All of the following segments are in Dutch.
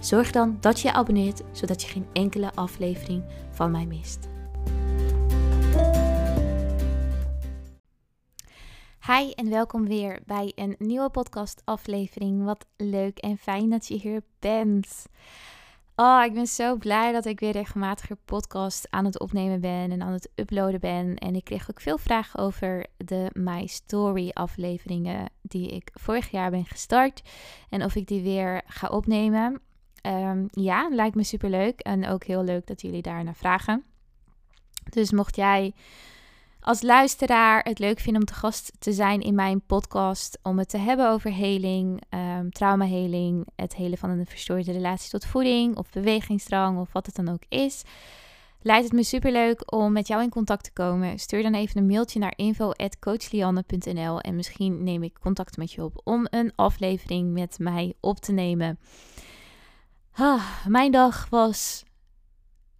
Zorg dan dat je je abonneert, zodat je geen enkele aflevering van mij mist. Hi en welkom weer bij een nieuwe podcast aflevering. Wat leuk en fijn dat je hier bent. Oh, ik ben zo blij dat ik weer regelmatiger podcast aan het opnemen ben en aan het uploaden ben. En ik kreeg ook veel vragen over de My Story afleveringen die ik vorig jaar ben gestart. En of ik die weer ga opnemen. Um, ja, lijkt me super leuk. En ook heel leuk dat jullie daar naar vragen. Dus mocht jij als luisteraar het leuk vinden om te gast te zijn in mijn podcast, om het te hebben over heling, um, traumaheling, het helen van een verstoorde relatie tot voeding of bewegingsdrang of wat het dan ook is, lijkt het me super leuk om met jou in contact te komen. Stuur dan even een mailtje naar info@coachlianne.nl en misschien neem ik contact met je op om een aflevering met mij op te nemen. Ah, mijn dag was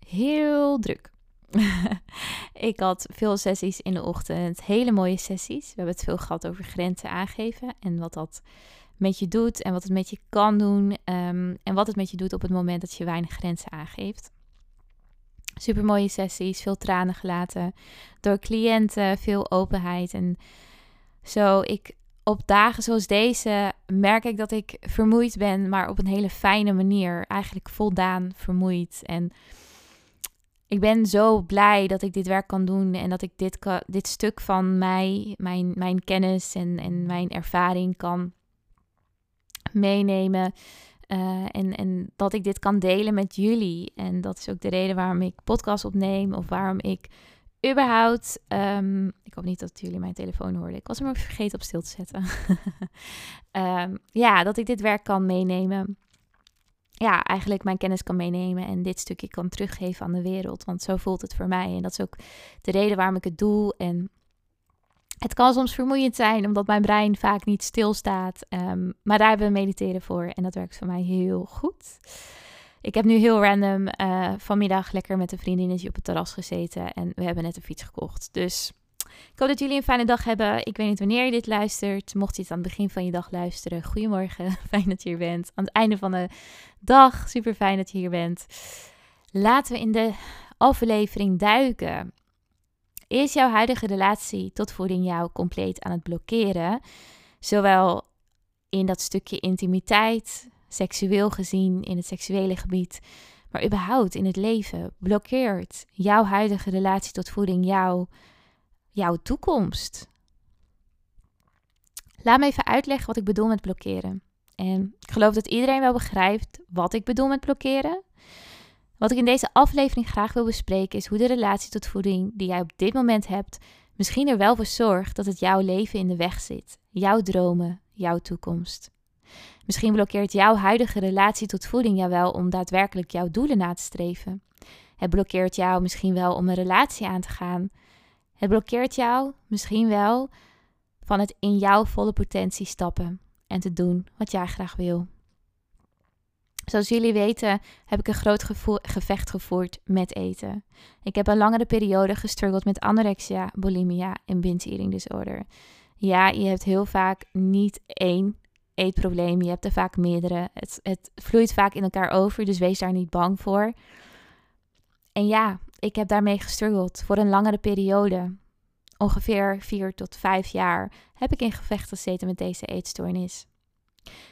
heel druk. ik had veel sessies in de ochtend, hele mooie sessies. We hebben het veel gehad over grenzen aangeven en wat dat met je doet en wat het met je kan doen ehm, en wat het met je doet op het moment dat je weinig grenzen aangeeft. Super mooie sessies, veel tranen gelaten door cliënten, veel openheid en zo. Ik op dagen zoals deze merk ik dat ik vermoeid ben, maar op een hele fijne manier. Eigenlijk voldaan vermoeid. En ik ben zo blij dat ik dit werk kan doen en dat ik dit, dit stuk van mij, mijn, mijn kennis en, en mijn ervaring kan meenemen. Uh, en, en dat ik dit kan delen met jullie. En dat is ook de reden waarom ik podcast opneem of waarom ik überhaupt, um, ik hoop niet dat jullie mijn telefoon hoorden. Ik was hem ook vergeten op stil te zetten. um, ja, dat ik dit werk kan meenemen. Ja, eigenlijk mijn kennis kan meenemen en dit stukje kan teruggeven aan de wereld. Want zo voelt het voor mij. En dat is ook de reden waarom ik het doe. En het kan soms vermoeiend zijn, omdat mijn brein vaak niet stilstaat. Um, maar daar hebben we mediteren voor. En dat werkt voor mij heel goed. Ik heb nu heel random uh, vanmiddag lekker met een vriendinnetje op het terras gezeten. En we hebben net een fiets gekocht. Dus ik hoop dat jullie een fijne dag hebben. Ik weet niet wanneer je dit luistert. Mocht je het aan het begin van je dag luisteren. Goedemorgen. Fijn dat je hier bent. Aan het einde van de dag. Super fijn dat je hier bent. Laten we in de aflevering duiken. Is jouw huidige relatie tot voeding jou compleet aan het blokkeren? Zowel in dat stukje intimiteit, seksueel gezien in het seksuele gebied, maar überhaupt in het leven, blokkeert jouw huidige relatie tot voeding jouw, jouw toekomst? Laat me even uitleggen wat ik bedoel met blokkeren. En ik geloof dat iedereen wel begrijpt wat ik bedoel met blokkeren. Wat ik in deze aflevering graag wil bespreken is hoe de relatie tot voeding die jij op dit moment hebt, misschien er wel voor zorgt dat het jouw leven in de weg zit, jouw dromen, jouw toekomst. Misschien blokkeert jouw huidige relatie tot voeding jou wel om daadwerkelijk jouw doelen na te streven. Het blokkeert jou misschien wel om een relatie aan te gaan. Het blokkeert jou misschien wel van het in jouw volle potentie stappen en te doen wat jij graag wil. Zoals jullie weten heb ik een groot gevecht gevoerd met eten. Ik heb een langere periode gestruggeld met anorexia, bulimia en binge eating disorder. Ja, je hebt heel vaak niet één eetprobleem. Je hebt er vaak meerdere. Het, het vloeit vaak in elkaar over, dus wees daar niet bang voor. En ja, ik heb daarmee gestruggeld voor een langere periode. Ongeveer vier tot vijf jaar heb ik in gevecht gezeten met deze eetstoornis.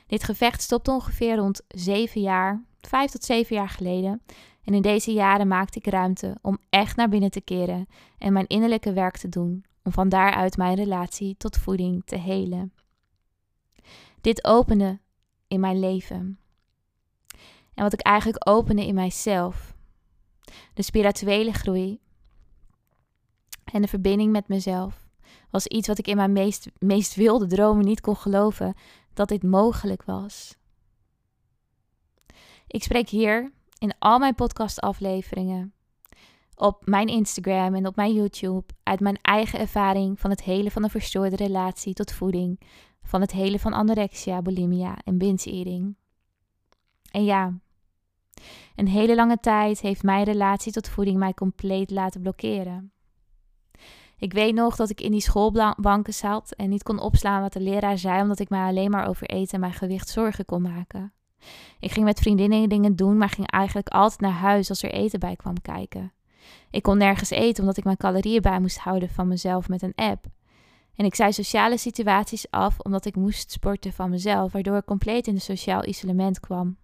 Dit gevecht stopte ongeveer rond zeven jaar, vijf tot zeven jaar geleden. En in deze jaren maakte ik ruimte om echt naar binnen te keren en mijn innerlijke werk te doen, om van daaruit mijn relatie tot voeding te helen. Dit opende in mijn leven. En wat ik eigenlijk opende in mijzelf. De spirituele groei en de verbinding met mezelf was iets wat ik in mijn meest, meest wilde dromen niet kon geloven dat dit mogelijk was. Ik spreek hier in al mijn podcastafleveringen, op mijn Instagram en op mijn YouTube, uit mijn eigen ervaring van het hele van een verstoorde relatie tot voeding, van het hele van anorexia, bulimia en binge-eating. En ja, een hele lange tijd heeft mijn relatie tot voeding mij compleet laten blokkeren. Ik weet nog dat ik in die schoolbanken zat en niet kon opslaan wat de leraar zei, omdat ik mij alleen maar over eten en mijn gewicht zorgen kon maken. Ik ging met vriendinnen dingen doen, maar ging eigenlijk altijd naar huis als er eten bij kwam kijken. Ik kon nergens eten omdat ik mijn calorieën bij moest houden van mezelf met een app. En ik zei sociale situaties af omdat ik moest sporten van mezelf, waardoor ik compleet in een sociaal isolement kwam.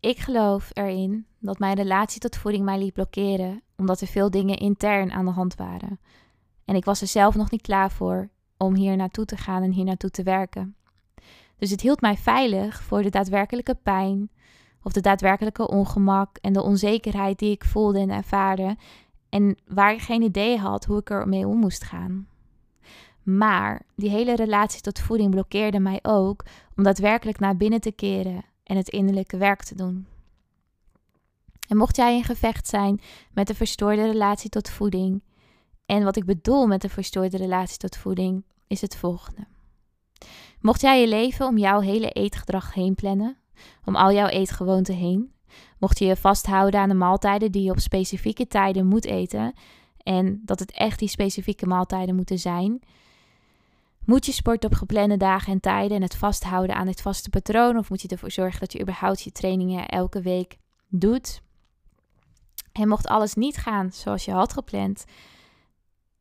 Ik geloof erin dat mijn relatie tot voeding mij liet blokkeren, omdat er veel dingen intern aan de hand waren. En ik was er zelf nog niet klaar voor om hier naartoe te gaan en hier naartoe te werken. Dus het hield mij veilig voor de daadwerkelijke pijn of de daadwerkelijke ongemak en de onzekerheid die ik voelde en ervaarde en waar ik geen idee had hoe ik ermee om moest gaan. Maar die hele relatie tot voeding blokkeerde mij ook om daadwerkelijk naar binnen te keren en het innerlijke werk te doen. En mocht jij in gevecht zijn met de verstoorde relatie tot voeding, en wat ik bedoel met de verstoorde relatie tot voeding, is het volgende. Mocht jij je leven om jouw hele eetgedrag heen plannen, om al jouw eetgewoonten heen, mocht je je vasthouden aan de maaltijden die je op specifieke tijden moet eten, en dat het echt die specifieke maaltijden moeten zijn, moet je sporten op geplande dagen en tijden en het vasthouden aan het vaste patroon? Of moet je ervoor zorgen dat je überhaupt je trainingen elke week doet? En mocht alles niet gaan zoals je had gepland,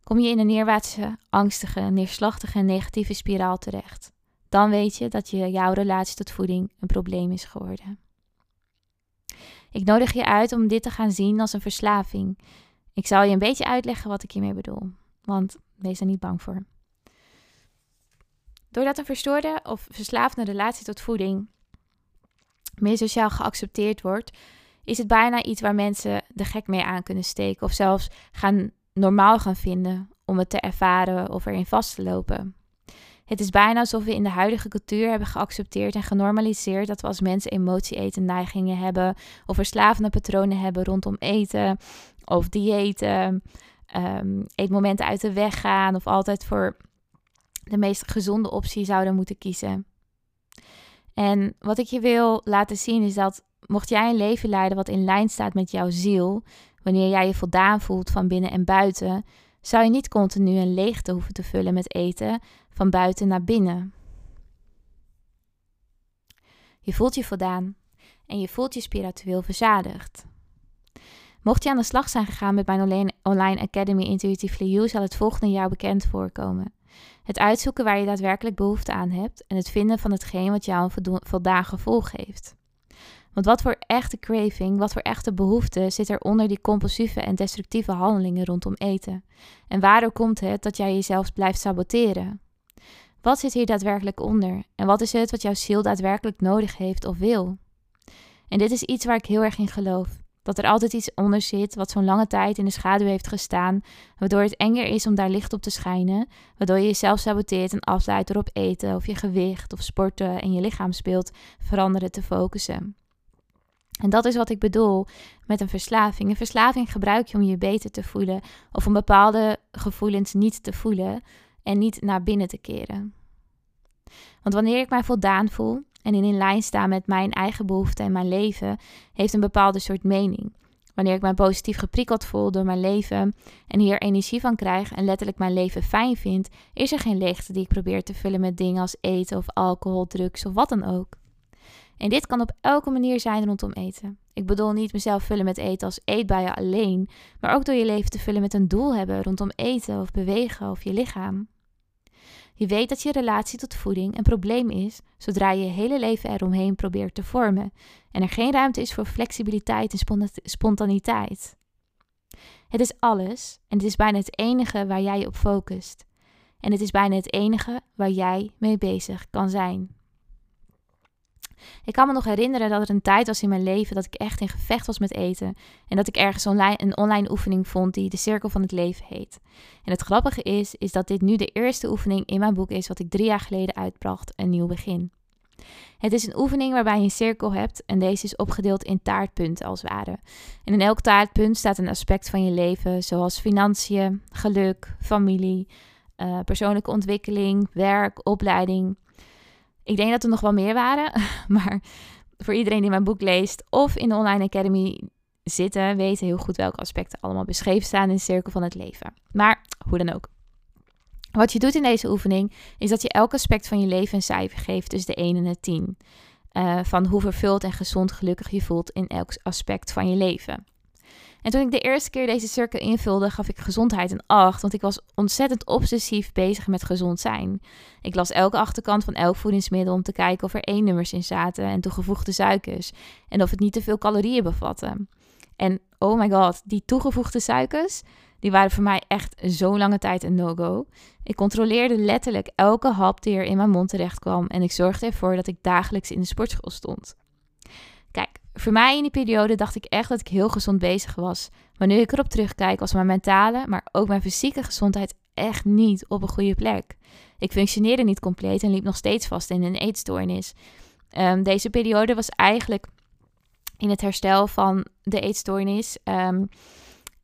kom je in een neerwaartse, angstige, neerslachtige en negatieve spiraal terecht. Dan weet je dat je, jouw relatie tot voeding een probleem is geworden. Ik nodig je uit om dit te gaan zien als een verslaving. Ik zal je een beetje uitleggen wat ik hiermee bedoel, want wees er niet bang voor. Doordat een verstoorde of verslaafde relatie tot voeding meer sociaal geaccepteerd wordt, is het bijna iets waar mensen de gek mee aan kunnen steken of zelfs gaan normaal gaan vinden om het te ervaren of erin vast te lopen. Het is bijna alsof we in de huidige cultuur hebben geaccepteerd en genormaliseerd dat we als mensen emotie-eten neigingen hebben of verslavende patronen hebben rondom eten of diëten, um, eetmomenten uit de weg gaan of altijd voor de meest gezonde optie zouden moeten kiezen. En wat ik je wil laten zien is dat mocht jij een leven leiden wat in lijn staat met jouw ziel, wanneer jij je voldaan voelt van binnen en buiten, zou je niet continu een leegte hoeven te vullen met eten van buiten naar binnen. Je voelt je voldaan en je voelt je spiritueel verzadigd. Mocht je aan de slag zijn gegaan met mijn online Academy Intuitively You, zal het volgende jou bekend voorkomen. Het uitzoeken waar je daadwerkelijk behoefte aan hebt en het vinden van hetgeen wat jou een voldaan gevoel geeft. Want wat voor echte craving, wat voor echte behoefte zit er onder die compulsieve en destructieve handelingen rondom eten? En waardoor komt het dat jij jezelf blijft saboteren? Wat zit hier daadwerkelijk onder? En wat is het wat jouw ziel daadwerkelijk nodig heeft of wil? En dit is iets waar ik heel erg in geloof. Dat er altijd iets onder zit wat zo'n lange tijd in de schaduw heeft gestaan, waardoor het enger is om daar licht op te schijnen, waardoor je jezelf saboteert en afleidt door op eten of je gewicht of sporten en je lichaamsbeeld veranderen te focussen. En dat is wat ik bedoel met een verslaving. Een verslaving gebruik je om je beter te voelen of om bepaalde gevoelens niet te voelen en niet naar binnen te keren. Want wanneer ik mij voldaan voel en in lijn sta met mijn eigen behoeften en mijn leven, heeft een bepaalde soort mening. Wanneer ik mij positief geprikkeld voel door mijn leven en hier energie van krijg en letterlijk mijn leven fijn vind, is er geen leegte die ik probeer te vullen met dingen als eten of alcohol, drugs of wat dan ook. En dit kan op elke manier zijn rondom eten. Ik bedoel niet mezelf vullen met eten als eetbuien alleen, maar ook door je leven te vullen met een doel hebben rondom eten of bewegen of je lichaam. Je weet dat je relatie tot voeding een probleem is zodra je je hele leven eromheen probeert te vormen en er geen ruimte is voor flexibiliteit en spontaniteit. Het is alles en het is bijna het enige waar jij je op focust. En het is bijna het enige waar jij mee bezig kan zijn. Ik kan me nog herinneren dat er een tijd was in mijn leven dat ik echt in gevecht was met eten. En dat ik ergens een online oefening vond die de cirkel van het leven heet. En het grappige is, is dat dit nu de eerste oefening in mijn boek is wat ik drie jaar geleden uitbracht, een nieuw begin. Het is een oefening waarbij je een cirkel hebt en deze is opgedeeld in taartpunten als het ware. En in elk taartpunt staat een aspect van je leven, zoals financiën, geluk, familie, uh, persoonlijke ontwikkeling, werk, opleiding. Ik denk dat er nog wel meer waren, maar voor iedereen die mijn boek leest of in de Online Academy zitten, weten heel goed welke aspecten allemaal beschreven staan in de cirkel van het leven. Maar hoe dan ook. Wat je doet in deze oefening is dat je elk aspect van je leven een cijfer geeft tussen de 1 en de 10. Uh, van hoe vervuld en gezond gelukkig je voelt in elk aspect van je leven. En toen ik de eerste keer deze cirkel invulde, gaf ik gezondheid een 8, want ik was ontzettend obsessief bezig met gezond zijn. Ik las elke achterkant van elk voedingsmiddel om te kijken of er één nummers in zaten en toegevoegde suikers en of het niet te veel calorieën bevatte. En oh my god, die toegevoegde suikers, die waren voor mij echt zo'n lange tijd een no-go. Ik controleerde letterlijk elke hap die er in mijn mond terecht kwam en ik zorgde ervoor dat ik dagelijks in de sportschool stond. Voor mij in die periode dacht ik echt dat ik heel gezond bezig was. Maar nu ik erop terugkijk, was mijn mentale, maar ook mijn fysieke gezondheid echt niet op een goede plek. Ik functioneerde niet compleet en liep nog steeds vast in een eetstoornis. Um, deze periode was eigenlijk in het herstel van de eetstoornis. Um,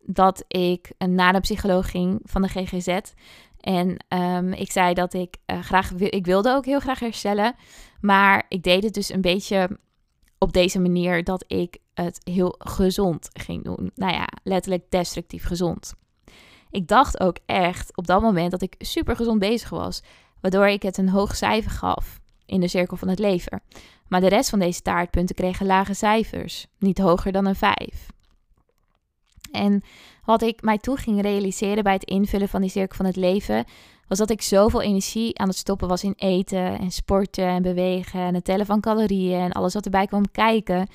dat ik naar de psycholoog ging van de GGZ. En um, ik zei dat ik uh, graag, ik wilde ook heel graag herstellen. Maar ik deed het dus een beetje op deze manier dat ik het heel gezond ging doen. Nou ja, letterlijk destructief gezond. Ik dacht ook echt op dat moment dat ik super gezond bezig was, waardoor ik het een hoog cijfer gaf in de cirkel van het leven. Maar de rest van deze taartpunten kregen lage cijfers, niet hoger dan een 5. En wat ik mij toe ging realiseren bij het invullen van die cirkel van het leven, was dat ik zoveel energie aan het stoppen was in eten en sporten en bewegen en het tellen van calorieën en alles wat erbij kwam kijken.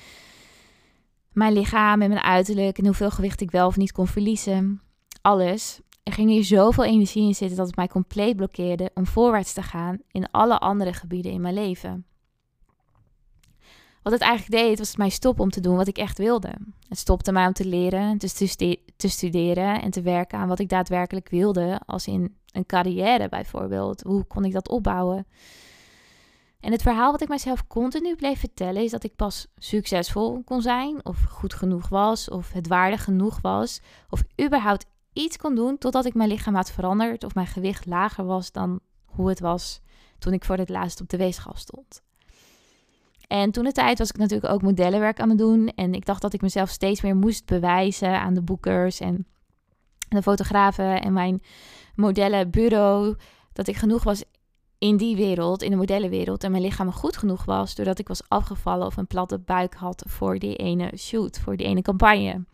Mijn lichaam en mijn uiterlijk en hoeveel gewicht ik wel of niet kon verliezen. Alles. Er ging hier zoveel energie in zitten dat het mij compleet blokkeerde om voorwaarts te gaan in alle andere gebieden in mijn leven. Wat het eigenlijk deed, was het mij stoppen om te doen wat ik echt wilde. Het stopte mij om te leren, te, te studeren en te werken aan wat ik daadwerkelijk wilde, als in een carrière bijvoorbeeld. Hoe kon ik dat opbouwen? En het verhaal wat ik mezelf continu bleef vertellen is dat ik pas succesvol kon zijn, of goed genoeg was, of het waardig genoeg was, of überhaupt iets kon doen totdat ik mijn lichaam had veranderd of mijn gewicht lager was dan hoe het was toen ik voor het laatst op de weegschaal stond. En toen de tijd was ik natuurlijk ook modellenwerk aan het doen. En ik dacht dat ik mezelf steeds meer moest bewijzen aan de boekers en de fotografen en mijn modellenbureau. Dat ik genoeg was in die wereld, in de modellenwereld. En mijn lichaam goed genoeg was doordat ik was afgevallen of een platte buik had voor die ene shoot, voor die ene campagne.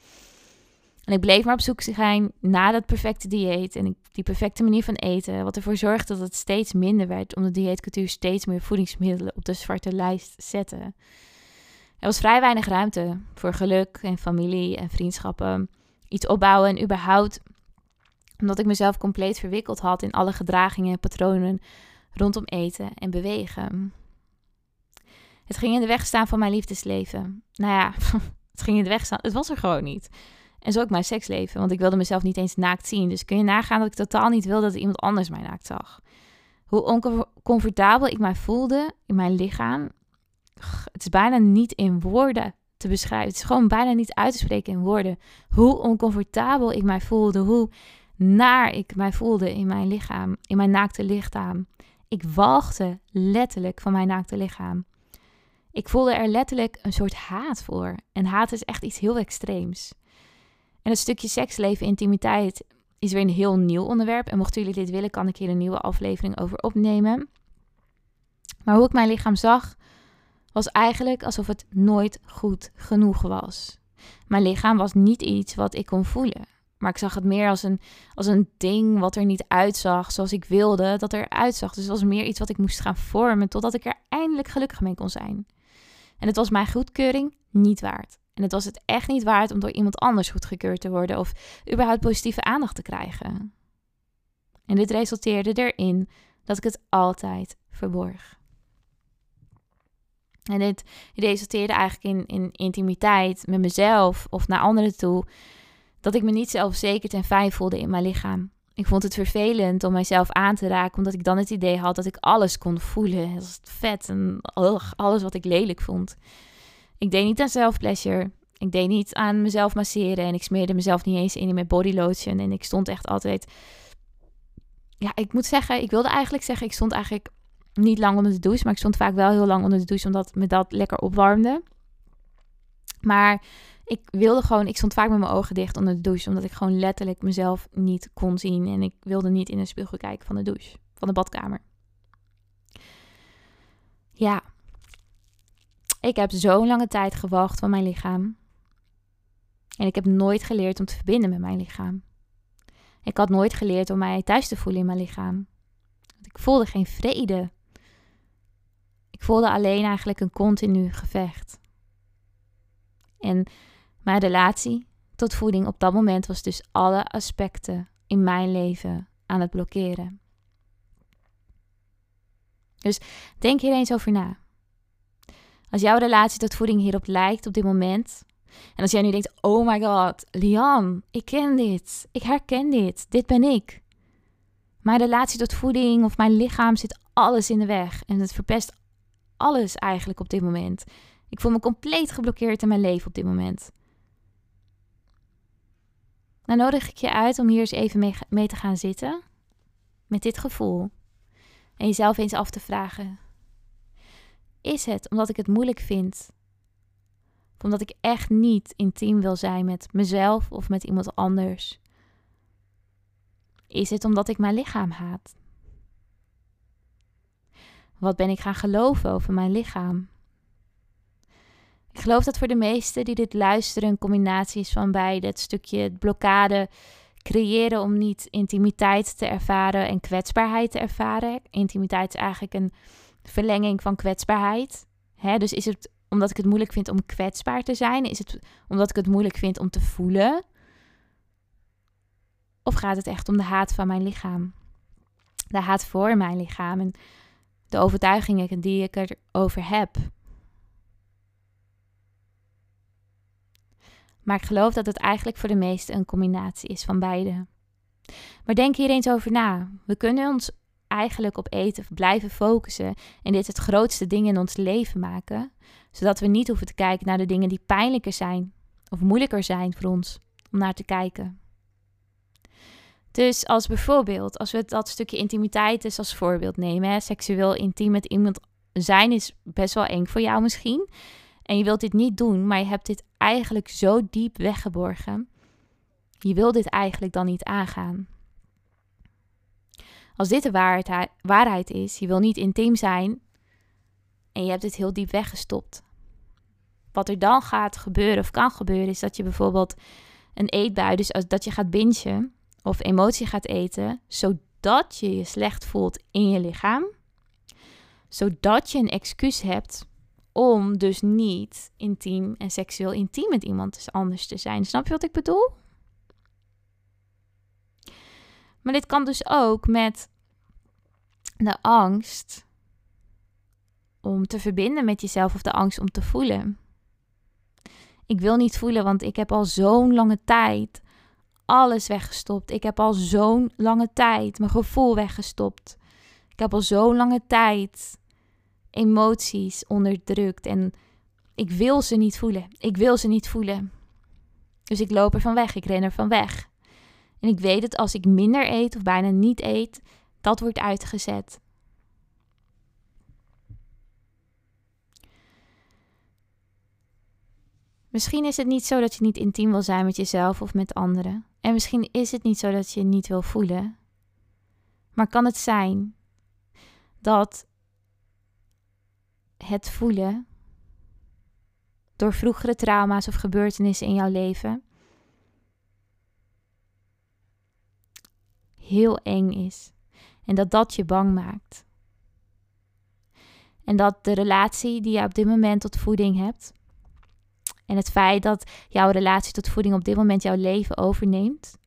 En ik bleef maar op zoek zijn naar dat perfecte dieet en die perfecte manier van eten. Wat ervoor zorgde dat het steeds minder werd, omdat de dieetcultuur steeds meer voedingsmiddelen op de zwarte lijst zette. Er was vrij weinig ruimte voor geluk en familie en vriendschappen, iets opbouwen en überhaupt omdat ik mezelf compleet verwikkeld had in alle gedragingen en patronen rondom eten en bewegen. Het ging in de weg staan van mijn liefdesleven. Nou ja, het ging in de weg staan. Het was er gewoon niet. En zo ook mijn seksleven, want ik wilde mezelf niet eens naakt zien. Dus kun je nagaan dat ik totaal niet wilde dat iemand anders mij naakt zag. Hoe oncomfortabel ik mij voelde in mijn lichaam. Het is bijna niet in woorden te beschrijven. Het is gewoon bijna niet uit te spreken in woorden. Hoe oncomfortabel ik mij voelde. Hoe naar ik mij voelde in mijn lichaam. In mijn naakte lichaam. Ik walgde letterlijk van mijn naakte lichaam. Ik voelde er letterlijk een soort haat voor. En haat is echt iets heel extreems. En het stukje seksleven, intimiteit is weer een heel nieuw onderwerp. En mochten jullie dit willen, kan ik hier een nieuwe aflevering over opnemen. Maar hoe ik mijn lichaam zag, was eigenlijk alsof het nooit goed genoeg was. Mijn lichaam was niet iets wat ik kon voelen. Maar ik zag het meer als een, als een ding wat er niet uitzag zoals ik wilde dat er uitzag. Dus het was meer iets wat ik moest gaan vormen totdat ik er eindelijk gelukkig mee kon zijn. En het was mijn goedkeuring niet waard. En het was het echt niet waard om door iemand anders goedgekeurd te worden of überhaupt positieve aandacht te krijgen. En dit resulteerde erin dat ik het altijd verborg. En dit resulteerde eigenlijk in, in intimiteit met mezelf of naar anderen toe. Dat ik me niet zelfzeker en fijn voelde in mijn lichaam. Ik vond het vervelend om mijzelf aan te raken, omdat ik dan het idee had dat ik alles kon voelen. Dat was vet en alles wat ik lelijk vond. Ik deed niet aan self-pleasure. Ik deed niet aan mezelf masseren en ik smeerde mezelf niet eens in met body lotion. En ik stond echt altijd. Ja, ik moet zeggen, ik wilde eigenlijk zeggen, ik stond eigenlijk niet lang onder de douche, maar ik stond vaak wel heel lang onder de douche omdat me dat lekker opwarmde. Maar ik wilde gewoon, ik stond vaak met mijn ogen dicht onder de douche, omdat ik gewoon letterlijk mezelf niet kon zien. En ik wilde niet in een spiegel kijken van de douche, van de badkamer. Ja, ik heb zo'n lange tijd gewacht van mijn lichaam. En ik heb nooit geleerd om te verbinden met mijn lichaam. Ik had nooit geleerd om mij thuis te voelen in mijn lichaam. Ik voelde geen vrede. Ik voelde alleen eigenlijk een continu gevecht. En mijn relatie tot voeding op dat moment was dus alle aspecten in mijn leven aan het blokkeren. Dus denk hier eens over na. Als jouw relatie tot voeding hierop lijkt op dit moment. En als jij nu denkt: Oh my god, Lian, ik ken dit. Ik herken dit. Dit ben ik. Mijn relatie tot voeding of mijn lichaam zit alles in de weg. En het verpest alles eigenlijk op dit moment. Ik voel me compleet geblokkeerd in mijn leven op dit moment. Dan nodig ik je uit om hier eens even mee, mee te gaan zitten. Met dit gevoel. En jezelf eens af te vragen: Is het omdat ik het moeilijk vind? Of omdat ik echt niet intiem wil zijn met mezelf of met iemand anders? Is het omdat ik mijn lichaam haat? Wat ben ik gaan geloven over mijn lichaam? Ik geloof dat voor de meesten die dit luisteren een combinatie is van beide. Het stukje blokkade creëren om niet intimiteit te ervaren en kwetsbaarheid te ervaren. Intimiteit is eigenlijk een verlenging van kwetsbaarheid. Dus is het omdat ik het moeilijk vind om kwetsbaar te zijn? Is het omdat ik het moeilijk vind om te voelen? Of gaat het echt om de haat van mijn lichaam? De haat voor mijn lichaam en de overtuigingen die ik erover heb. Maar ik geloof dat het eigenlijk voor de meesten een combinatie is van beide. Maar denk hier eens over na. We kunnen ons eigenlijk op eten blijven focussen en dit het grootste ding in ons leven maken, zodat we niet hoeven te kijken naar de dingen die pijnlijker zijn of moeilijker zijn voor ons om naar te kijken. Dus als bijvoorbeeld, als we dat stukje intimiteit eens als voorbeeld nemen, seksueel intiem met iemand zijn is best wel eng voor jou misschien. En je wilt dit niet doen, maar je hebt dit eigenlijk zo diep weggeborgen. Je wil dit eigenlijk dan niet aangaan. Als dit de waarheid, waarheid is, je wil niet intiem zijn en je hebt dit heel diep weggestopt. Wat er dan gaat gebeuren of kan gebeuren, is dat je bijvoorbeeld een eetbui, dus dat je gaat bingen of emotie gaat eten, zodat je je slecht voelt in je lichaam, zodat je een excuus hebt om dus niet intiem en seksueel intiem met iemand anders te zijn. Snap je wat ik bedoel? Maar dit kan dus ook met de angst om te verbinden met jezelf of de angst om te voelen. Ik wil niet voelen, want ik heb al zo'n lange tijd alles weggestopt. Ik heb al zo'n lange tijd mijn gevoel weggestopt. Ik heb al zo'n lange tijd emoties onderdrukt en ik wil ze niet voelen. Ik wil ze niet voelen. Dus ik loop er van weg, ik ren er van weg. En ik weet dat als ik minder eet of bijna niet eet, dat wordt uitgezet. Misschien is het niet zo dat je niet intiem wil zijn met jezelf of met anderen. En misschien is het niet zo dat je niet wil voelen. Maar kan het zijn dat het voelen door vroegere trauma's of gebeurtenissen in jouw leven heel eng is en dat dat je bang maakt. En dat de relatie die je op dit moment tot voeding hebt en het feit dat jouw relatie tot voeding op dit moment jouw leven overneemt,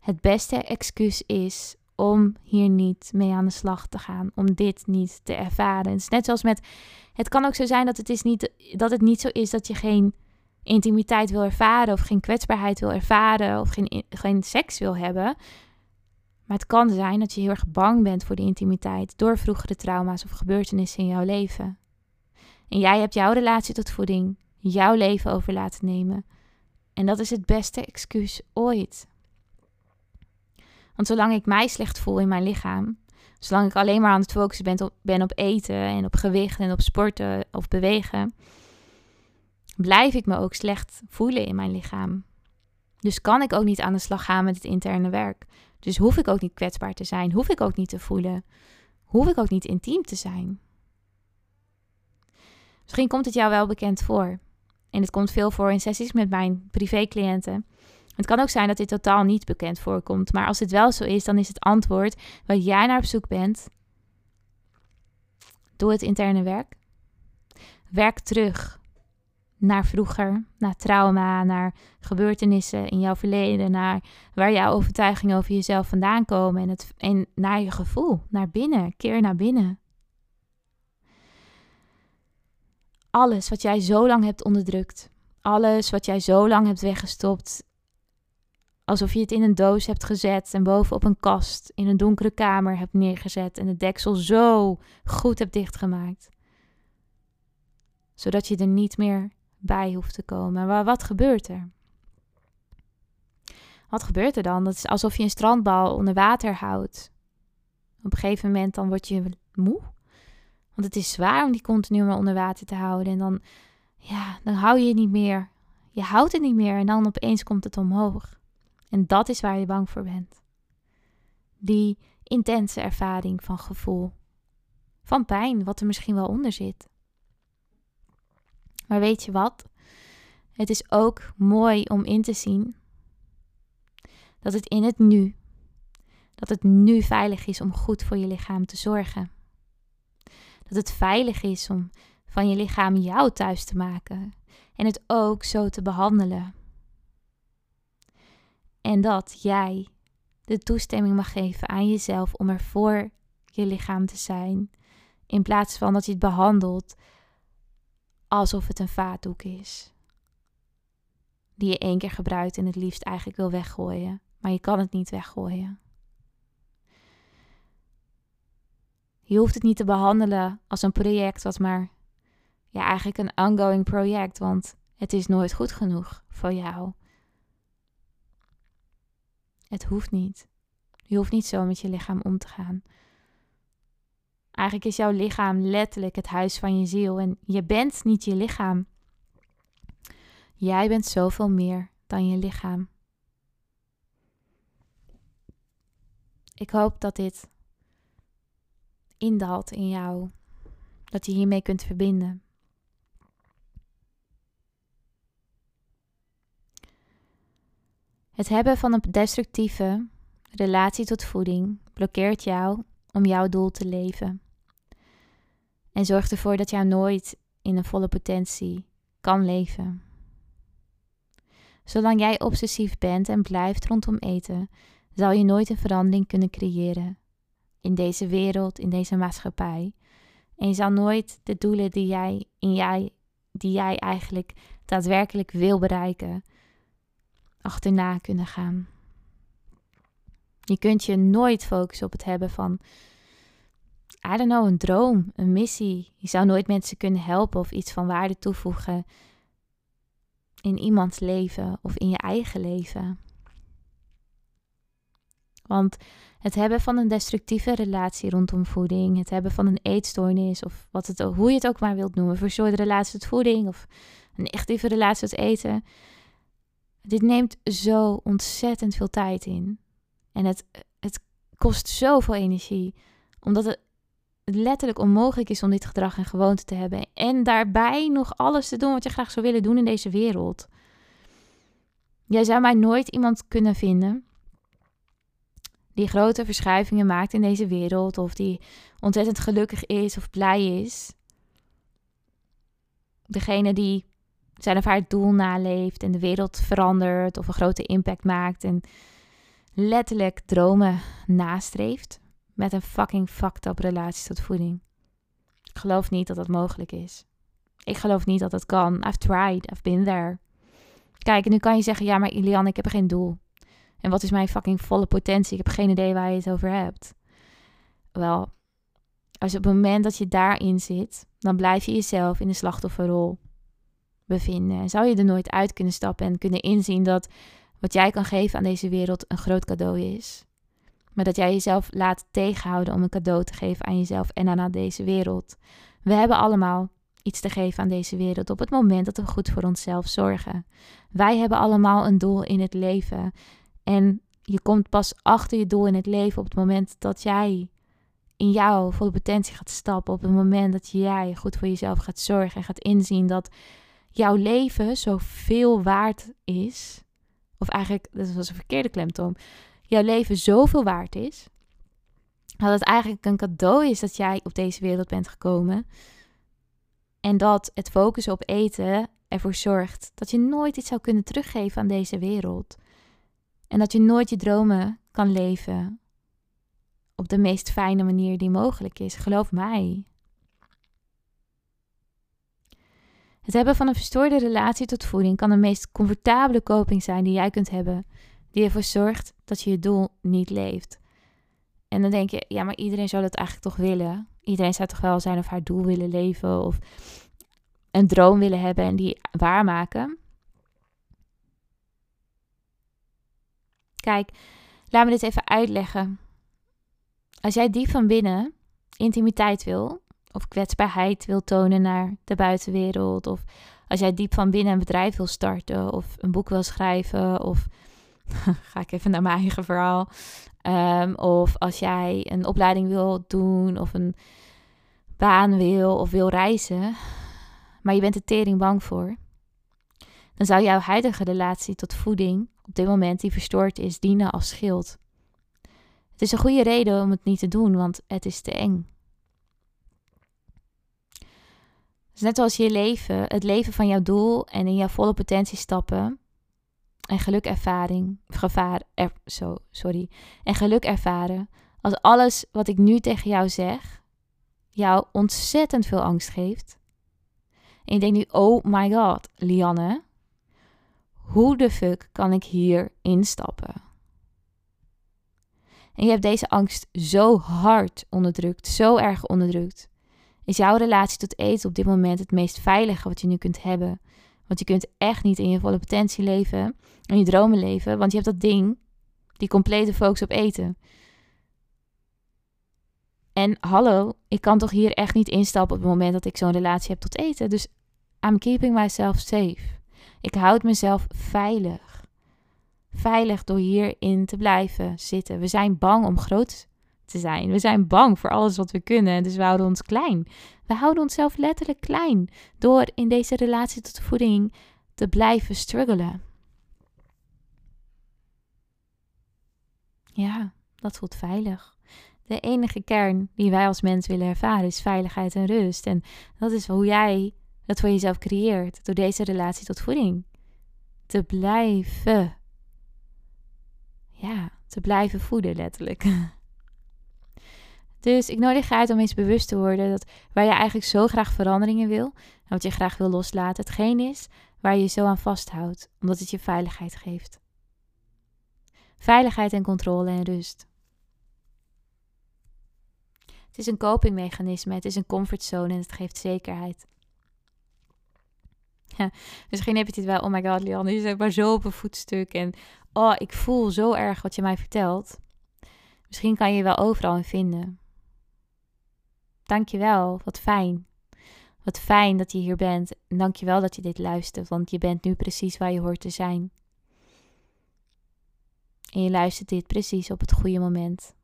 het beste excuus is om hier niet mee aan de slag te gaan, om dit niet te ervaren. Het is net zoals met, het kan ook zo zijn dat het, is niet, dat het niet zo is dat je geen intimiteit wil ervaren of geen kwetsbaarheid wil ervaren of geen, geen seks wil hebben. Maar het kan zijn dat je heel erg bang bent voor de intimiteit door vroegere trauma's of gebeurtenissen in jouw leven. En jij hebt jouw relatie tot voeding, jouw leven over laten nemen. En dat is het beste excuus ooit. Want zolang ik mij slecht voel in mijn lichaam, zolang ik alleen maar aan het focussen ben op, ben op eten en op gewicht en op sporten of bewegen, blijf ik me ook slecht voelen in mijn lichaam. Dus kan ik ook niet aan de slag gaan met het interne werk. Dus hoef ik ook niet kwetsbaar te zijn, hoef ik ook niet te voelen, hoef ik ook niet intiem te zijn. Misschien komt het jou wel bekend voor. En het komt veel voor in sessies met mijn privécliënten. Het kan ook zijn dat dit totaal niet bekend voorkomt, maar als het wel zo is, dan is het antwoord waar jij naar op zoek bent. Doe het interne werk. Werk terug naar vroeger, naar trauma, naar gebeurtenissen in jouw verleden, naar waar jouw overtuigingen over jezelf vandaan komen en, het, en naar je gevoel, naar binnen, keer naar binnen. Alles wat jij zo lang hebt onderdrukt, alles wat jij zo lang hebt weggestopt, alsof je het in een doos hebt gezet en bovenop een kast in een donkere kamer hebt neergezet en het deksel zo goed hebt dichtgemaakt, zodat je er niet meer bij hoeft te komen. Maar wat gebeurt er? Wat gebeurt er dan? Dat is alsof je een strandbal onder water houdt. Op een gegeven moment dan word je moe. Want het is zwaar om die continu maar onder water te houden. En dan, ja, dan hou je het niet meer. Je houdt het niet meer en dan opeens komt het omhoog. En dat is waar je bang voor bent. Die intense ervaring van gevoel. Van pijn, wat er misschien wel onder zit. Maar weet je wat? Het is ook mooi om in te zien dat het in het nu, dat het nu veilig is om goed voor je lichaam te zorgen. Dat het veilig is om van je lichaam jou thuis te maken en het ook zo te behandelen. En dat jij de toestemming mag geven aan jezelf om er voor je lichaam te zijn, in plaats van dat je het behandelt alsof het een vaatdoek is. Die je één keer gebruikt en het liefst eigenlijk wil weggooien, maar je kan het niet weggooien. Je hoeft het niet te behandelen als een project wat maar, ja, eigenlijk een ongoing project, want het is nooit goed genoeg voor jou. Het hoeft niet. Je hoeft niet zo met je lichaam om te gaan. Eigenlijk is jouw lichaam letterlijk het huis van je ziel en je bent niet je lichaam. Jij bent zoveel meer dan je lichaam. Ik hoop dat dit indaalt in jou, dat je hiermee kunt verbinden. Het hebben van een destructieve relatie tot voeding blokkeert jou om jouw doel te leven. En zorgt ervoor dat jij nooit in een volle potentie kan leven. Zolang jij obsessief bent en blijft rondom eten, zal je nooit een verandering kunnen creëren in deze wereld, in deze maatschappij. En je zal nooit de doelen die jij, in jij, die jij eigenlijk daadwerkelijk wil bereiken, achterna kunnen gaan. Je kunt je nooit focussen op het hebben van, I don't know, een droom, een missie. Je zou nooit mensen kunnen helpen of iets van waarde toevoegen in iemands leven of in je eigen leven. Want het hebben van een destructieve relatie rondom voeding, het hebben van een eetstoornis of wat het, hoe je het ook maar wilt noemen, verstoorde relatie tot voeding of een negatieve relatie tot eten, dit neemt zo ontzettend veel tijd in. En het, het kost zoveel energie, omdat het letterlijk onmogelijk is om dit gedrag en gewoonte te hebben. En daarbij nog alles te doen wat je graag zou willen doen in deze wereld. Jij zou mij nooit iemand kunnen vinden die grote verschuivingen maakt in deze wereld, of die ontzettend gelukkig is of blij is. Degene die zijn of haar doel naleeft en de wereld verandert of een grote impact maakt en letterlijk dromen nastreeft met een fucking fucked up relatie tot voeding. Ik geloof niet dat dat mogelijk is. Ik geloof niet dat het kan. I've tried, I've been there. Kijk, en nu kan je zeggen, ja, maar Ilian, ik heb geen doel. En wat is mijn fucking volle potentie? Ik heb geen idee waar je het over hebt. Wel, als op het moment dat je daarin zit, dan blijf je jezelf in de slachtofferrol bevinden. En zou je er nooit uit kunnen stappen en kunnen inzien dat wat jij kan geven aan deze wereld een groot cadeau is. Maar dat jij jezelf laat tegenhouden om een cadeau te geven aan jezelf en aan deze wereld. We hebben allemaal iets te geven aan deze wereld op het moment dat we goed voor onszelf zorgen. Wij hebben allemaal een doel in het leven. En je komt pas achter je doel in het leven op het moment dat jij in jouw volle potentie gaat stappen. Op het moment dat jij goed voor jezelf gaat zorgen en gaat inzien dat jouw leven zoveel waard is. Of eigenlijk, dat was een verkeerde klemtoon. Jouw leven zoveel waard is. Dat het eigenlijk een cadeau is dat jij op deze wereld bent gekomen. En dat het focussen op eten ervoor zorgt dat je nooit iets zou kunnen teruggeven aan deze wereld. En dat je nooit je dromen kan leven op de meest fijne manier die mogelijk is. Geloof mij. Het hebben van een verstoorde relatie tot voeding kan de meest comfortabele coping zijn die jij kunt hebben, die ervoor zorgt dat je je doel niet leeft. En dan denk je, ja, maar iedereen zou dat eigenlijk toch willen. Iedereen zou toch wel zijn of haar doel willen leven of een droom willen hebben en die waarmaken. Kijk, laat me dit even uitleggen. Als jij diep van binnen intimiteit wil, of kwetsbaarheid wil tonen naar de buitenwereld, of als jij diep van binnen een bedrijf wil starten, of een boek wil schrijven, of ga ik even naar mijn eigen verhaal, um, of als jij een opleiding wil doen, of een baan wil, of wil reizen, maar je bent er tering bang voor, dan zou jouw huidige relatie tot voeding op dit moment die verstoord is dienen als schild. Het is een goede reden om het niet te doen, want het is te eng. Dus net als je leven, het leven van jouw doel en in jouw volle potentie stappen en geluk ervaring, gevaar, er, zo, sorry, en geluk ervaren, als alles wat ik nu tegen jou zeg, jou ontzettend veel angst geeft. En je denkt nu, oh my god, Lianne, hoe de fuck kan ik hier instappen? En je hebt deze angst zo hard onderdrukt, zo erg onderdrukt. Is jouw relatie tot eten op dit moment het meest veilige wat je nu kunt hebben? Want je kunt echt niet in je volle potentie leven en je dromen leven, want je hebt dat ding, die complete focus op eten. En hallo, ik kan toch hier echt niet instappen op het moment dat ik zo'n relatie heb tot eten. Dus I'm keeping myself safe. Ik houd mezelf veilig. Veilig door hierin te blijven zitten. We zijn bang om groot te zijn. We zijn bang voor alles wat we kunnen, dus we houden ons klein. We houden onszelf letterlijk klein door in deze relatie tot voeding te blijven struggelen. Ja, dat voelt veilig. De enige kern die wij als mens willen ervaren is veiligheid en rust. En dat is hoe jij dat voor jezelf creëert door deze relatie tot voeding. Te blijven. Ja, te blijven voeden letterlijk. Dus ik nodig je uit om eens bewust te worden dat waar je eigenlijk zo graag veranderingen wil en wat je graag wil loslaten, hetgeen is waar je zo aan vasthoudt, omdat het je veiligheid geeft. Veiligheid en controle en rust. Het is een copingmechanisme, het is een comfortzone en het geeft zekerheid. Misschien heb je het wel, oh my god, Lianne, je zit maar zo op een voetstuk en oh, ik voel zo erg wat je mij vertelt. Misschien kan je je wel overal in vinden. Dankjewel, wat fijn. Wat fijn dat je hier bent. En dankjewel dat je dit luistert, want je bent nu precies waar je hoort te zijn. En je luistert dit precies op het goede moment.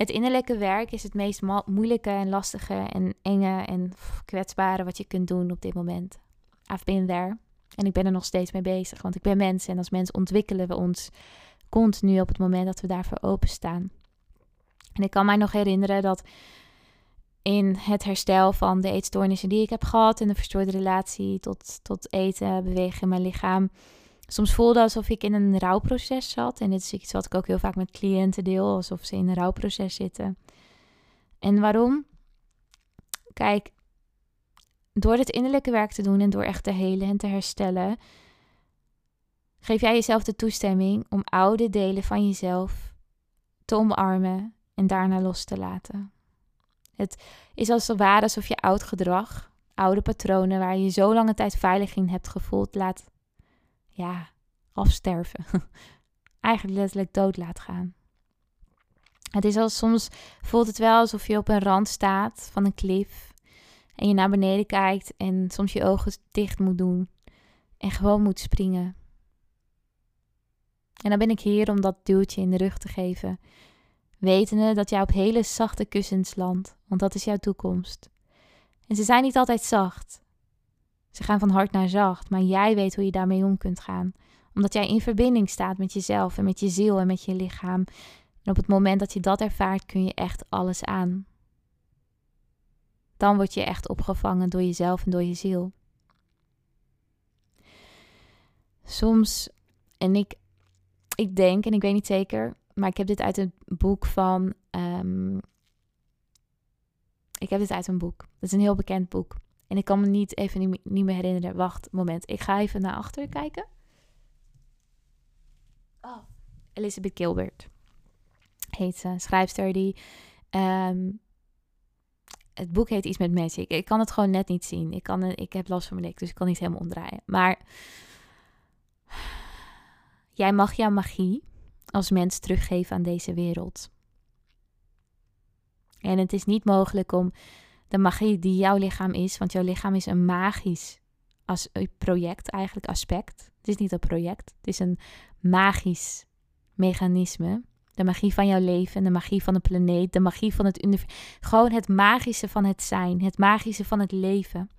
Het innerlijke werk is het meest moeilijke en lastige en enge en kwetsbare wat je kunt doen op dit moment. I've been there. En ik ben er nog steeds mee bezig, want ik ben mens en als mens ontwikkelen we ons continu op het moment dat we daarvoor openstaan. En ik kan mij nog herinneren dat in het herstel van de eetstoornissen die ik heb gehad en de verstoorde relatie tot, tot eten, bewegen mijn lichaam, soms voelde alsof ik in een rouwproces zat. En dit is iets wat ik ook heel vaak met cliënten deel, alsof ze in een rouwproces zitten. En waarom? Kijk, door het innerlijke werk te doen en door echt te helen en te herstellen, geef jij jezelf de toestemming om oude delen van jezelf te omarmen en daarna los te laten. Het is als het alsof je oud gedrag, oude patronen waar je zo lange tijd veilig in hebt gevoeld, laat ja, afsterven. Eigenlijk letterlijk dood laat gaan. Het is als soms voelt het wel alsof je op een rand staat van een klif en je naar beneden kijkt en soms je ogen dicht moet doen en gewoon moet springen. En dan ben ik hier om dat duwtje in de rug te geven, wetende dat jij op hele zachte kussens landt, want dat is jouw toekomst. En ze zijn niet altijd zacht. Ze gaan van hard naar zacht, maar jij weet hoe je daarmee om kunt gaan, omdat jij in verbinding staat met jezelf en met je ziel en met je lichaam. En op het moment dat je dat ervaart, kun je echt alles aan. Dan word je echt opgevangen door jezelf en door je ziel. Soms, en ik, ik denk, en ik weet niet zeker, maar ik heb dit uit een boek van. Um, ik heb dit uit een boek. Dat is een heel bekend boek. En ik kan me niet even niet, meer herinneren. Wacht, moment. Ik ga even naar achter kijken. Oh. Elizabeth Gilbert heet ze. Schrijfster die. Um, het boek heet iets met magic. Ik kan het gewoon net niet zien. Ik, kan, ik heb last van mijn nek, dus ik kan niet helemaal omdraaien. Maar jij mag jouw magie als mens teruggeven aan deze wereld. En het is niet mogelijk om de magie die jouw lichaam is, want jouw lichaam is een magisch als project, eigenlijk aspect. Het is niet een project, het is een magisch mechanisme. De magie van jouw leven, de magie van de planeet, de magie van het universum. Gewoon het magische van het zijn, het magische van het leven.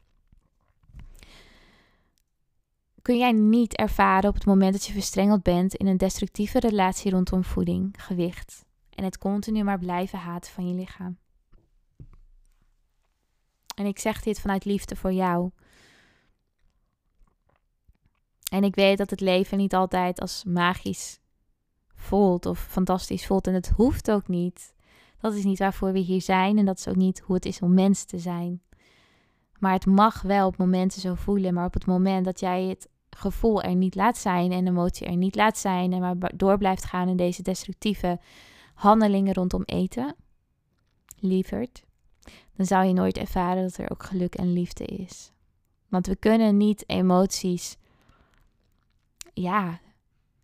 Kun jij niet ervaren op het moment dat je verstrengeld bent in een destructieve relatie rondom voeding, gewicht en het continu maar blijven haten van je lichaam? En ik zeg dit vanuit liefde voor jou. En ik weet dat het leven niet altijd als magisch voelt of fantastisch voelt. En het hoeft ook niet. Dat is niet waarvoor we hier zijn en dat is ook niet hoe het is om mens te zijn. Maar het mag wel op momenten zo voelen. Maar op het moment dat jij het gevoel er niet laat zijn en emotie er niet laat zijn en maar door blijft gaan in deze destructieve handelingen rondom eten, lieverd, dan zou je nooit ervaren dat er ook geluk en liefde is. Want we kunnen niet emoties, ja,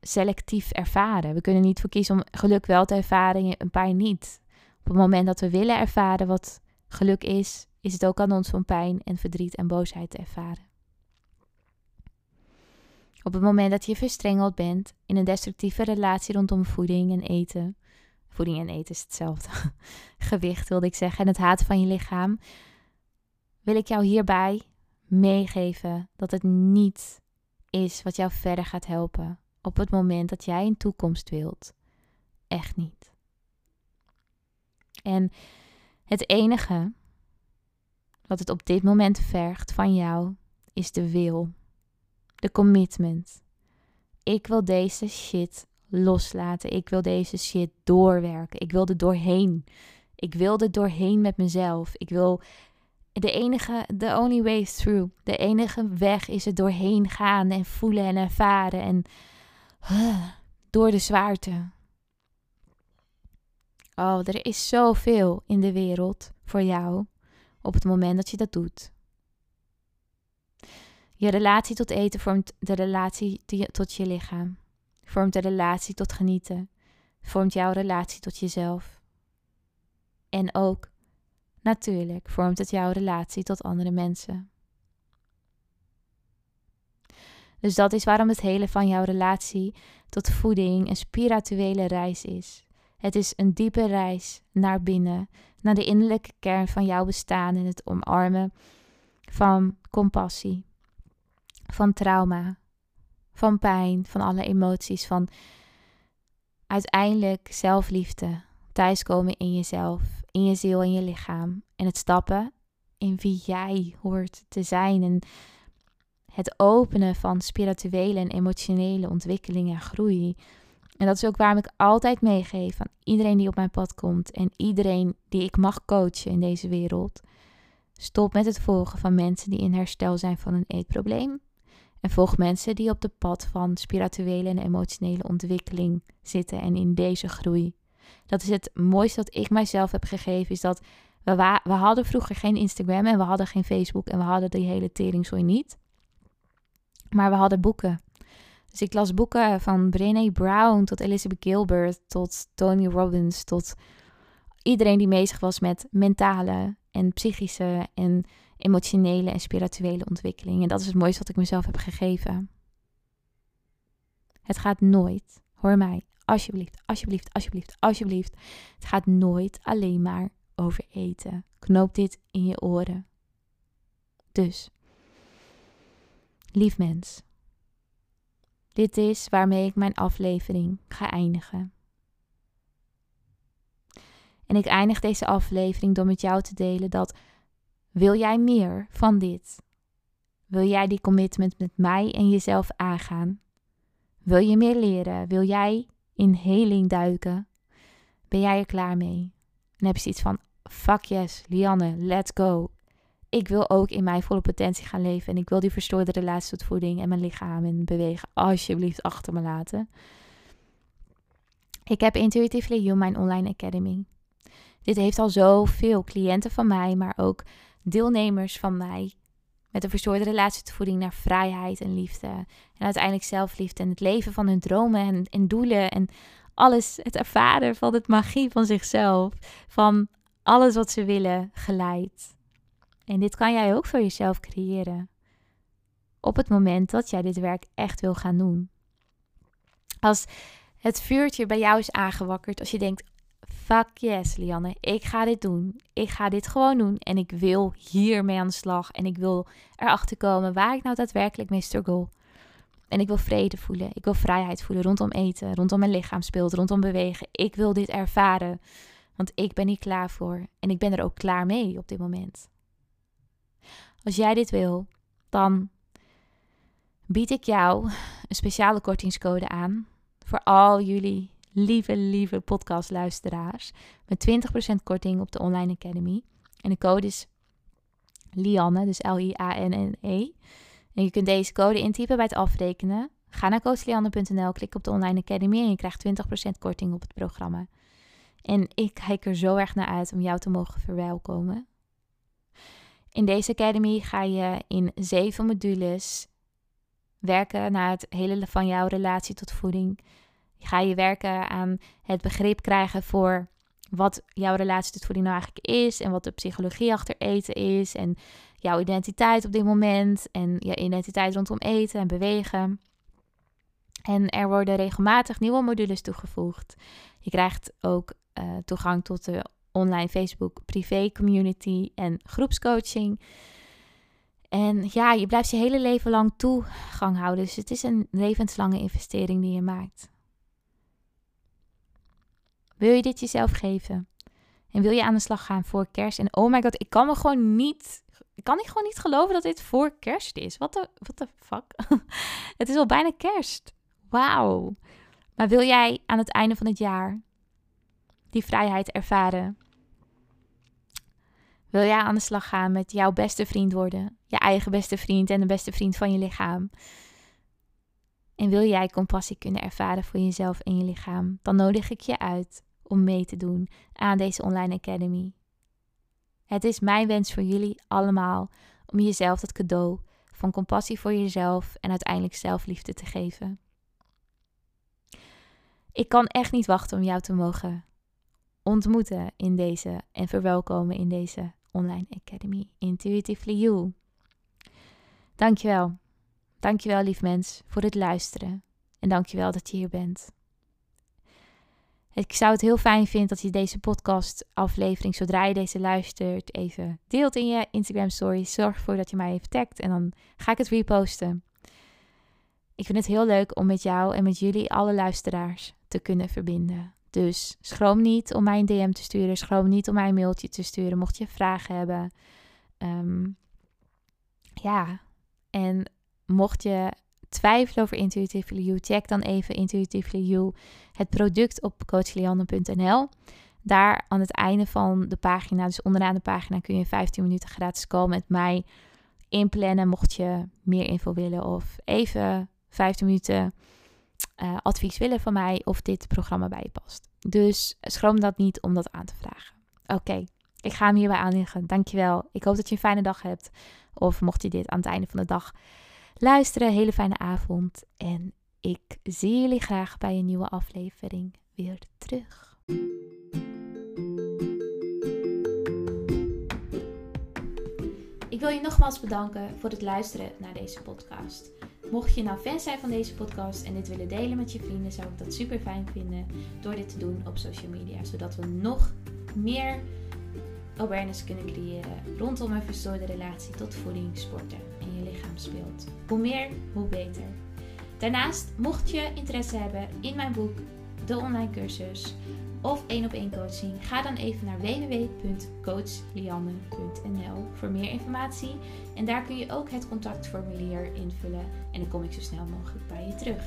selectief ervaren. We kunnen niet voor kiezen om geluk wel te ervaren en pijn niet. Op het moment dat we willen ervaren wat geluk is, is het ook aan ons om pijn en verdriet en boosheid te ervaren. Op het moment dat je verstrengeld bent in een destructieve relatie rondom voeding en eten, voeding en eten is hetzelfde, gewicht wilde ik zeggen, en het haat van je lichaam, wil ik jou hierbij meegeven dat het niet is wat jou verder gaat helpen op het moment dat jij een toekomst wilt. Echt niet. En het enige wat het op dit moment vergt van jou is de wil, de commitment. Ik wil deze shit loslaten. Ik wil deze shit doorwerken. Ik wil er doorheen. Ik wil er doorheen met mezelf. Ik wil de enige, the only way through. De enige weg is er doorheen gaan en voelen en ervaren en door de zwaarte. Oh, er is zoveel in de wereld voor jou op het moment dat je dat doet. Je relatie tot eten vormt de relatie tot je lichaam, vormt de relatie tot genieten, vormt jouw relatie tot jezelf. En ook, natuurlijk, vormt het jouw relatie tot andere mensen. Dus dat is waarom het hele van jouw relatie tot voeding een spirituele reis is. Het is een diepe reis naar binnen, naar de innerlijke kern van jouw bestaan en het omarmen van compassie, van trauma, van pijn, van alle emoties, van uiteindelijk zelfliefde, thuiskomen in jezelf, in je ziel en je lichaam en het stappen in wie jij hoort te zijn en het openen van spirituele en emotionele ontwikkeling en groei. En dat is ook waarom ik altijd meegeef aan iedereen die op mijn pad komt en iedereen die ik mag coachen in deze wereld. Stop met het volgen van mensen die in herstel zijn van een eetprobleem En volg mensen die op de pad van spirituele en emotionele ontwikkeling zitten en in deze groei. Dat is het mooiste dat ik mijzelf heb gegeven, is dat we, we hadden vroeger geen Instagram en we hadden geen Facebook en we hadden die hele teringzooi niet. Maar we hadden boeken. Dus ik las boeken van Brené Brown tot Elizabeth Gilbert tot Tony Robbins tot iedereen die bezig was met mentale en psychische en emotionele en spirituele ontwikkeling. En dat is het mooiste wat ik mezelf heb gegeven. Het gaat nooit, hoor mij, alsjeblieft, alsjeblieft, alsjeblieft, alsjeblieft. Het gaat nooit alleen maar over eten. Knoop dit in je oren. Dus, lief mens, dit is waarmee ik mijn aflevering ga eindigen. En ik eindig deze aflevering door met jou te delen dat wil jij meer van dit? Wil jij die commitment met mij en jezelf aangaan? Wil je meer leren? Wil jij in heling duiken? Ben jij er klaar mee? En heb je zoiets van: fuck yes, Lianne, let's go. Ik wil ook in mijn volle potentie gaan leven en ik wil die verstoorde relatie tot voeding en mijn lichaam en bewegen alsjeblieft achter me laten. Ik heb Intuitively You, mijn online academy. Dit heeft al zoveel cliënten van mij, maar ook deelnemers van mij met een verstoorde relatie tot voeding naar vrijheid en liefde. En uiteindelijk zelfliefde en het leven van hun dromen en, en doelen en alles, het ervaren van het magie van zichzelf, van alles wat ze willen, geleid. En dit kan jij ook voor jezelf creëren. Op het moment dat jij dit werk echt wil gaan doen. Als het vuurtje bij jou is aangewakkerd, als je denkt: fuck yes, Lianne, ik ga dit doen. Ik ga dit gewoon doen en ik wil hiermee aan de slag. En ik wil erachter komen waar ik nou daadwerkelijk mee struggle. En ik wil vrede voelen. Ik wil vrijheid voelen rondom eten, rondom mijn lichaamsbeeld, rondom bewegen. Ik wil dit ervaren. Want ik ben hier klaar voor. En ik ben er ook klaar mee op dit moment. Als jij dit wil, dan bied ik jou een speciale kortingscode aan. Voor al jullie lieve, lieve podcastluisteraars. Met 20% korting op de Online Academy. En de code is Lianne, dus L-I-A-N-N-E. En je kunt deze code intypen bij het afrekenen. Ga naar coachlianne.nl, klik op de Online Academy en je krijgt 20% korting op het programma. En ik kijk er zo erg naar uit om jou te mogen verwelkomen. In deze academy ga je in zeven modules werken naar het hele van jouw relatie tot voeding. Ga je werken aan het begrip krijgen voor wat jouw relatie tot voeding nou eigenlijk is en wat de psychologie achter eten is en jouw identiteit op dit moment en je identiteit rondom eten en bewegen. En er worden regelmatig nieuwe modules toegevoegd. Je krijgt ook uh, toegang tot de online Facebook privé community en groepscoaching. En ja, je blijft je hele leven lang toegang houden. Dus het is een levenslange investering die je maakt. Wil je dit jezelf geven? En wil je aan de slag gaan voor kerst? En oh my god, ik kan me gewoon niet. Ik kan gewoon niet geloven dat dit voor kerst is. Wat de, the fuck? het is al bijna kerst. Wauw. Maar wil jij aan het einde van het jaar die vrijheid ervaren? Wil jij aan de slag gaan met jouw beste vriend worden? Je eigen beste vriend en de beste vriend van je lichaam? En wil jij compassie kunnen ervaren voor jezelf en je lichaam? Dan nodig ik je uit om mee te doen aan deze online academy. Het is mijn wens voor jullie allemaal om jezelf dat cadeau van compassie voor jezelf en uiteindelijk zelfliefde te geven. Ik kan echt niet wachten om jou te mogen ontmoeten in deze en verwelkomen in deze online academy Intuitively You. Dankjewel. Dankjewel lief mens voor het luisteren en dankjewel dat je hier bent. Ik zou het heel fijn vinden dat je deze podcast aflevering, zodra je deze luistert, even deelt in je Instagram story. Zorg ervoor dat je mij even tagt en dan ga ik het reposten. Ik vind het heel leuk om met jou en met jullie, alle luisteraars, te kunnen verbinden. Dus schroom niet om mij een DM te sturen. Schroom niet om mij een mailtje te sturen. Mocht je vragen hebben. Um, ja, en mocht je twijfelen over Intuitively You, check dan even Intuitively het product op coachlianne.nl. Daar aan het einde van de pagina, dus onderaan de pagina, kun je 15 minuten gratis call met mij inplannen mocht je meer info willen of even 15 minuten uh, advies willen van mij of dit programma bij je past. Dus schroom dat niet om dat aan te vragen. Oké, ik ga hem hierbij aanleggen. Dankjewel. Ik hoop dat je een fijne dag hebt. Of mocht je dit aan het einde van de dag luisteren, hele fijne avond. En ik zie jullie graag bij een nieuwe aflevering weer terug. Ik wil je nogmaals bedanken voor het luisteren naar deze podcast. Mocht je nou fan zijn van deze podcast en dit willen delen met je vrienden, zou ik dat super fijn vinden door dit te doen op social media. Zodat we nog meer awareness kunnen creëren rondom een verstoorde relatie tot voeding, sporten je lichaamsbeeld. Hoe meer, hoe beter. Daarnaast, mocht je interesse hebben in mijn boek, de online cursus of één op één coaching, ga dan even naar www.coachlianne.nl voor meer informatie. En daar kun je ook het contactformulier invullen en dan kom ik zo snel mogelijk bij je terug.